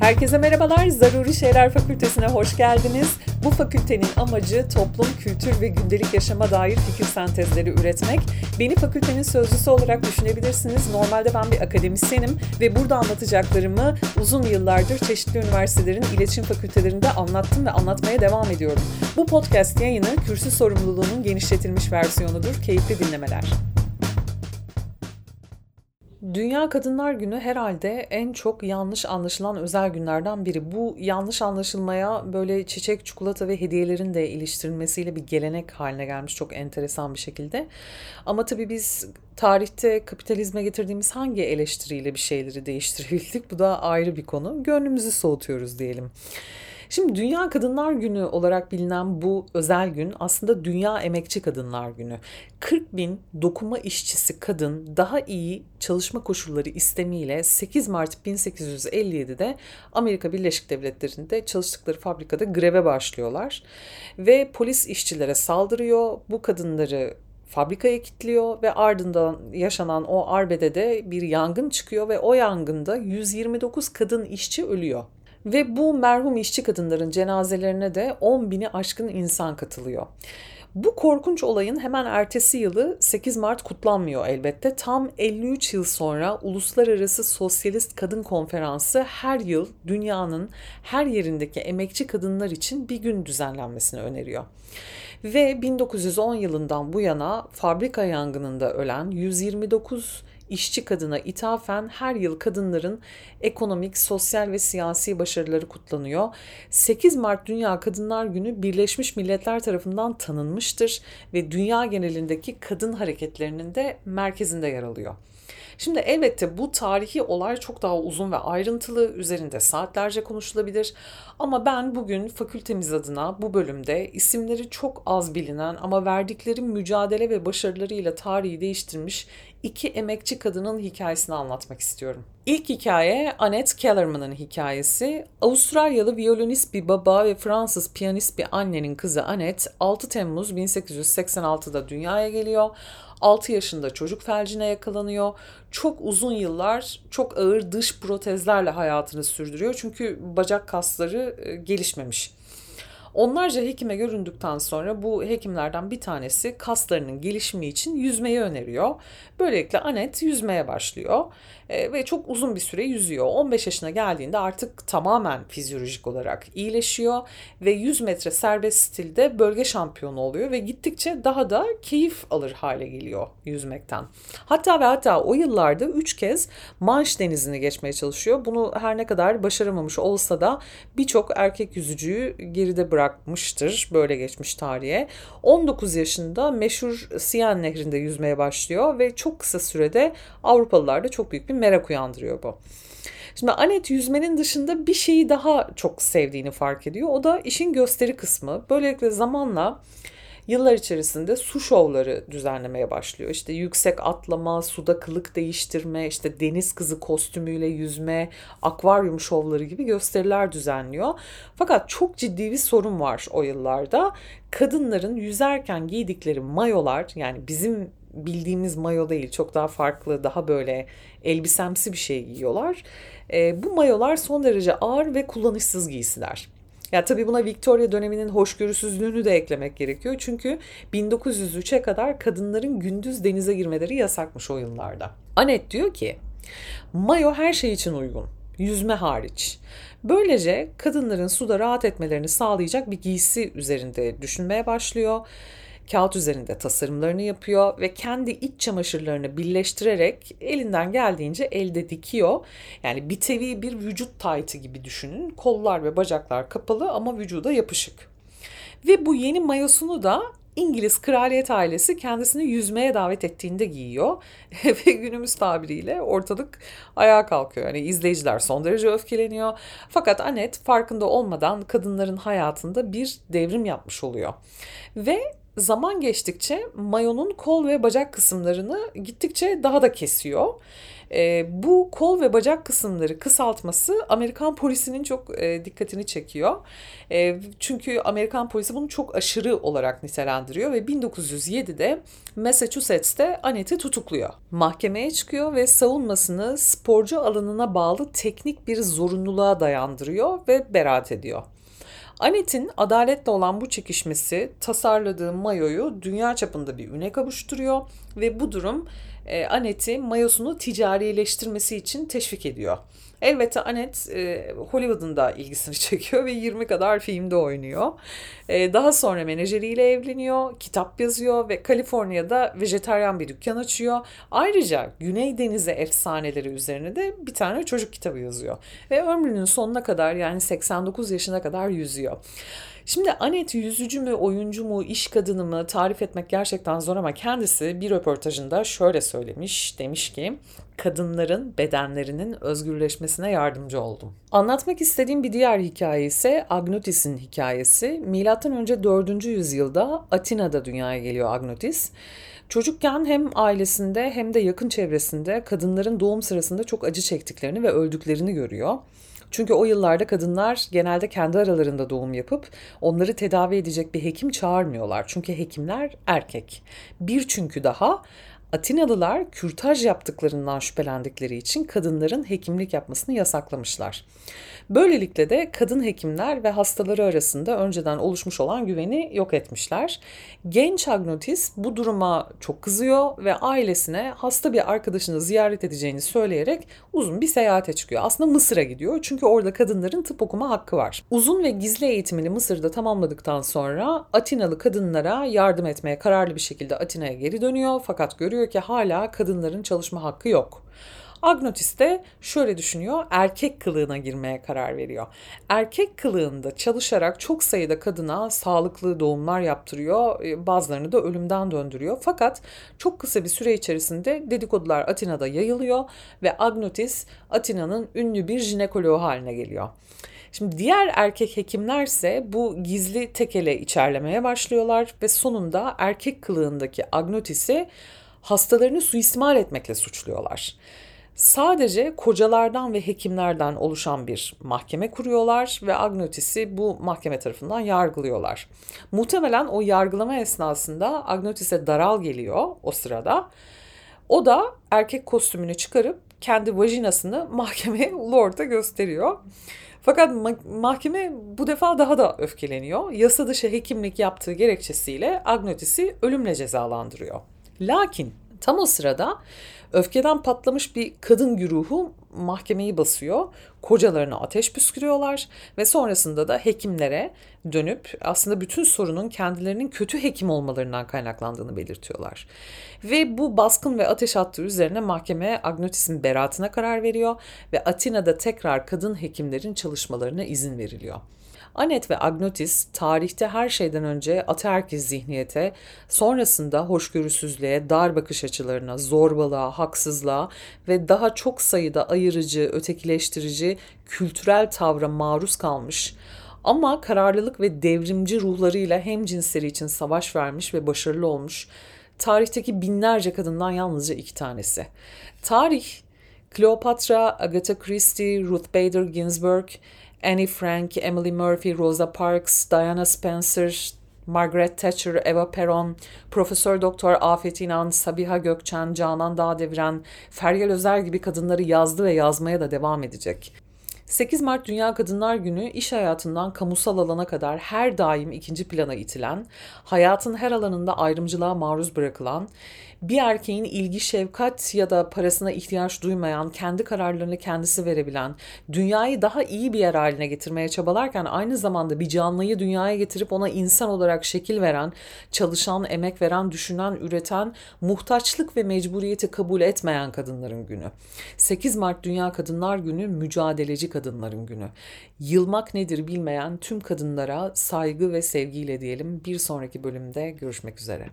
Herkese merhabalar. Zaruri Şeyler Fakültesine hoş geldiniz. Bu fakültenin amacı toplum, kültür ve gündelik yaşama dair fikir sentezleri üretmek. Beni fakültenin sözcüsü olarak düşünebilirsiniz. Normalde ben bir akademisyenim ve burada anlatacaklarımı uzun yıllardır çeşitli üniversitelerin iletişim fakültelerinde anlattım ve anlatmaya devam ediyorum. Bu podcast yayını kürsü sorumluluğunun genişletilmiş versiyonudur. Keyifli dinlemeler. Dünya Kadınlar Günü herhalde en çok yanlış anlaşılan özel günlerden biri. Bu yanlış anlaşılmaya böyle çiçek, çikolata ve hediyelerin de iliştirilmesiyle bir gelenek haline gelmiş çok enteresan bir şekilde. Ama tabii biz tarihte kapitalizme getirdiğimiz hangi eleştiriyle bir şeyleri değiştirebildik bu da ayrı bir konu. Gönlümüzü soğutuyoruz diyelim. Şimdi Dünya Kadınlar Günü olarak bilinen bu özel gün aslında Dünya Emekçi Kadınlar Günü. 40 bin dokuma işçisi kadın daha iyi çalışma koşulları istemiyle 8 Mart 1857'de Amerika Birleşik Devletleri'nde çalıştıkları fabrikada greve başlıyorlar. Ve polis işçilere saldırıyor. Bu kadınları fabrikaya kilitliyor ve ardından yaşanan o arbedede bir yangın çıkıyor ve o yangında 129 kadın işçi ölüyor. Ve bu merhum işçi kadınların cenazelerine de 10 bini aşkın insan katılıyor. Bu korkunç olayın hemen ertesi yılı 8 Mart kutlanmıyor elbette. Tam 53 yıl sonra Uluslararası Sosyalist Kadın Konferansı her yıl dünyanın her yerindeki emekçi kadınlar için bir gün düzenlenmesini öneriyor. Ve 1910 yılından bu yana fabrika yangınında ölen 129 işçi kadına ithafen her yıl kadınların ekonomik, sosyal ve siyasi başarıları kutlanıyor. 8 Mart Dünya Kadınlar Günü Birleşmiş Milletler tarafından tanınmıştır ve dünya genelindeki kadın hareketlerinin de merkezinde yer alıyor. Şimdi elbette bu tarihi olay çok daha uzun ve ayrıntılı, üzerinde saatlerce konuşulabilir. Ama ben bugün fakültemiz adına bu bölümde isimleri çok az bilinen ama verdikleri mücadele ve başarılarıyla tarihi değiştirmiş iki emekçi kadının hikayesini anlatmak istiyorum. İlk hikaye Annette Kellerman'ın hikayesi. Avustralyalı violonist bir baba ve Fransız piyanist bir annenin kızı Annette 6 Temmuz 1886'da dünyaya geliyor. 6 yaşında çocuk felcine yakalanıyor. Çok uzun yıllar çok ağır dış protezlerle hayatını sürdürüyor. Çünkü bacak kasları e, gelişmemiş. Onlarca hekime göründükten sonra bu hekimlerden bir tanesi kaslarının gelişimi için yüzmeyi öneriyor. Böylelikle Anet yüzmeye başlıyor e, ve çok uzun bir süre yüzüyor. 15 yaşına geldiğinde artık tamamen fizyolojik olarak iyileşiyor ve 100 metre serbest stilde bölge şampiyonu oluyor ve gittikçe daha da keyif alır hale geliyor yüzmekten. Hatta ve hatta o yıllarda 3 kez Manş denizini geçmeye çalışıyor. Bunu her ne kadar başaramamış olsa da birçok erkek yüzücüyü geride bırakmıştır. Böyle geçmiş tarihe. 19 yaşında meşhur Siyan Nehri'nde yüzmeye başlıyor ve çok kısa sürede Avrupalılarda çok büyük bir merak uyandırıyor bu. Şimdi Anet yüzmenin dışında bir şeyi daha çok sevdiğini fark ediyor. O da işin gösteri kısmı. Böylelikle zamanla yıllar içerisinde su şovları düzenlemeye başlıyor. İşte yüksek atlama, suda kılık değiştirme, işte deniz kızı kostümüyle yüzme, akvaryum şovları gibi gösteriler düzenliyor. Fakat çok ciddi bir sorun var o yıllarda. Kadınların yüzerken giydikleri mayolar yani bizim bildiğimiz mayo değil çok daha farklı daha böyle elbisemsi bir şey giyiyorlar. E, bu mayolar son derece ağır ve kullanışsız giysiler. Ya tabii buna Victoria döneminin hoşgörüsüzlüğünü de eklemek gerekiyor. Çünkü 1903'e kadar kadınların gündüz denize girmeleri yasakmış o yıllarda. Anet diyor ki, mayo her şey için uygun, yüzme hariç. Böylece kadınların suda rahat etmelerini sağlayacak bir giysi üzerinde düşünmeye başlıyor kağıt üzerinde tasarımlarını yapıyor ve kendi iç çamaşırlarını birleştirerek elinden geldiğince elde dikiyor. Yani bir tevi bir vücut taytı gibi düşünün. Kollar ve bacaklar kapalı ama vücuda yapışık. Ve bu yeni mayosunu da İngiliz kraliyet ailesi kendisini yüzmeye davet ettiğinde giyiyor ve günümüz tabiriyle ortalık ayağa kalkıyor. Yani izleyiciler son derece öfkeleniyor. Fakat Anet farkında olmadan kadınların hayatında bir devrim yapmış oluyor. Ve zaman geçtikçe mayonun kol ve bacak kısımlarını gittikçe daha da kesiyor. E, bu kol ve bacak kısımları kısaltması Amerikan polisinin çok e, dikkatini çekiyor. E, çünkü Amerikan polisi bunu çok aşırı olarak nitelendiriyor ve 1907'de Massachusetts'te Annette'i tutukluyor. Mahkemeye çıkıyor ve savunmasını sporcu alanına bağlı teknik bir zorunluluğa dayandırıyor ve beraat ediyor. Anet'in adaletle olan bu çekişmesi tasarladığı mayoyu dünya çapında bir üne kavuşturuyor ve bu durum e, Annette'i mayosunu ticarileştirmesi için teşvik ediyor. Elbette Annette e, Hollywood'un da ilgisini çekiyor ve 20 kadar filmde oynuyor. E, daha sonra menajeriyle evleniyor, kitap yazıyor ve Kaliforniya'da vejetaryen bir dükkan açıyor. Ayrıca Güney Denizi efsaneleri üzerine de bir tane çocuk kitabı yazıyor. Ve ömrünün sonuna kadar yani 89 yaşına kadar yüzüyor. Şimdi Anet yüzücü mü, oyuncu mu, iş kadını mı tarif etmek gerçekten zor ama kendisi bir röportajında şöyle söylemiş. Demiş ki kadınların bedenlerinin özgürleşmesine yardımcı oldum. Anlatmak istediğim bir diğer hikaye ise Agnotis'in hikayesi. Milattan önce 4. yüzyılda Atina'da dünyaya geliyor Agnotis. Çocukken hem ailesinde hem de yakın çevresinde kadınların doğum sırasında çok acı çektiklerini ve öldüklerini görüyor. Çünkü o yıllarda kadınlar genelde kendi aralarında doğum yapıp onları tedavi edecek bir hekim çağırmıyorlar. Çünkü hekimler erkek. Bir çünkü daha Atinalılar kürtaj yaptıklarından şüphelendikleri için kadınların hekimlik yapmasını yasaklamışlar. Böylelikle de kadın hekimler ve hastaları arasında önceden oluşmuş olan güveni yok etmişler. Genç Agnotis bu duruma çok kızıyor ve ailesine hasta bir arkadaşını ziyaret edeceğini söyleyerek uzun bir seyahate çıkıyor. Aslında Mısır'a gidiyor çünkü orada kadınların tıp okuma hakkı var. Uzun ve gizli eğitimini Mısır'da tamamladıktan sonra Atinalı kadınlara yardım etmeye kararlı bir şekilde Atina'ya geri dönüyor fakat görüyor ki hala kadınların çalışma hakkı yok. Agnotis de şöyle düşünüyor, erkek kılığına girmeye karar veriyor. Erkek kılığında çalışarak çok sayıda kadına sağlıklı doğumlar yaptırıyor, e, bazılarını da ölümden döndürüyor. Fakat çok kısa bir süre içerisinde dedikodular Atina'da yayılıyor ve Agnotis Atina'nın ünlü bir jinekoloğu haline geliyor. Şimdi diğer erkek hekimler ise bu gizli tekele içerlemeye başlıyorlar ve sonunda erkek kılığındaki Agnotis'i hastalarını suistimal etmekle suçluyorlar sadece kocalardan ve hekimlerden oluşan bir mahkeme kuruyorlar ve Agnotis'i bu mahkeme tarafından yargılıyorlar. Muhtemelen o yargılama esnasında Agnotis'e daral geliyor o sırada. O da erkek kostümünü çıkarıp kendi vajinasını mahkeme Lord'a gösteriyor. Fakat mahkeme bu defa daha da öfkeleniyor. Yasa dışı hekimlik yaptığı gerekçesiyle Agnotis'i ölümle cezalandırıyor. Lakin tam o sırada Öfkeden patlamış bir kadın güruhu mahkemeyi basıyor. Kocalarına ateş püskürüyorlar ve sonrasında da hekimlere dönüp aslında bütün sorunun kendilerinin kötü hekim olmalarından kaynaklandığını belirtiyorlar. Ve bu baskın ve ateş attığı üzerine mahkeme Agnotis'in beraatine karar veriyor ve Atina'da tekrar kadın hekimlerin çalışmalarına izin veriliyor. Anet ve Agnotis tarihte her şeyden önce ataerkil zihniyete, sonrasında hoşgörüsüzlüğe, dar bakış açılarına, zorbalığa, haksızlığa ve daha çok sayıda ayırıcı, ötekileştirici, kültürel tavra maruz kalmış ama kararlılık ve devrimci ruhlarıyla hem cinsleri için savaş vermiş ve başarılı olmuş tarihteki binlerce kadından yalnızca iki tanesi. Tarih, Cleopatra, Agatha Christie, Ruth Bader Ginsburg, Annie Frank, Emily Murphy, Rosa Parks, Diana Spencer, Margaret Thatcher, Eva Peron, Profesör Doktor Afet İnan, Sabiha Gökçen, Canan Dağdeviren, Feryal Özer gibi kadınları yazdı ve yazmaya da devam edecek. 8 Mart Dünya Kadınlar Günü iş hayatından kamusal alana kadar her daim ikinci plana itilen, hayatın her alanında ayrımcılığa maruz bırakılan, bir erkeğin ilgi, şefkat ya da parasına ihtiyaç duymayan, kendi kararlarını kendisi verebilen, dünyayı daha iyi bir yer haline getirmeye çabalarken aynı zamanda bir canlıyı dünyaya getirip ona insan olarak şekil veren, çalışan, emek veren, düşünen, üreten, muhtaçlık ve mecburiyeti kabul etmeyen kadınların günü. 8 Mart Dünya Kadınlar Günü mücadeleci kadınların günü. Yılmak nedir bilmeyen tüm kadınlara saygı ve sevgiyle diyelim. Bir sonraki bölümde görüşmek üzere.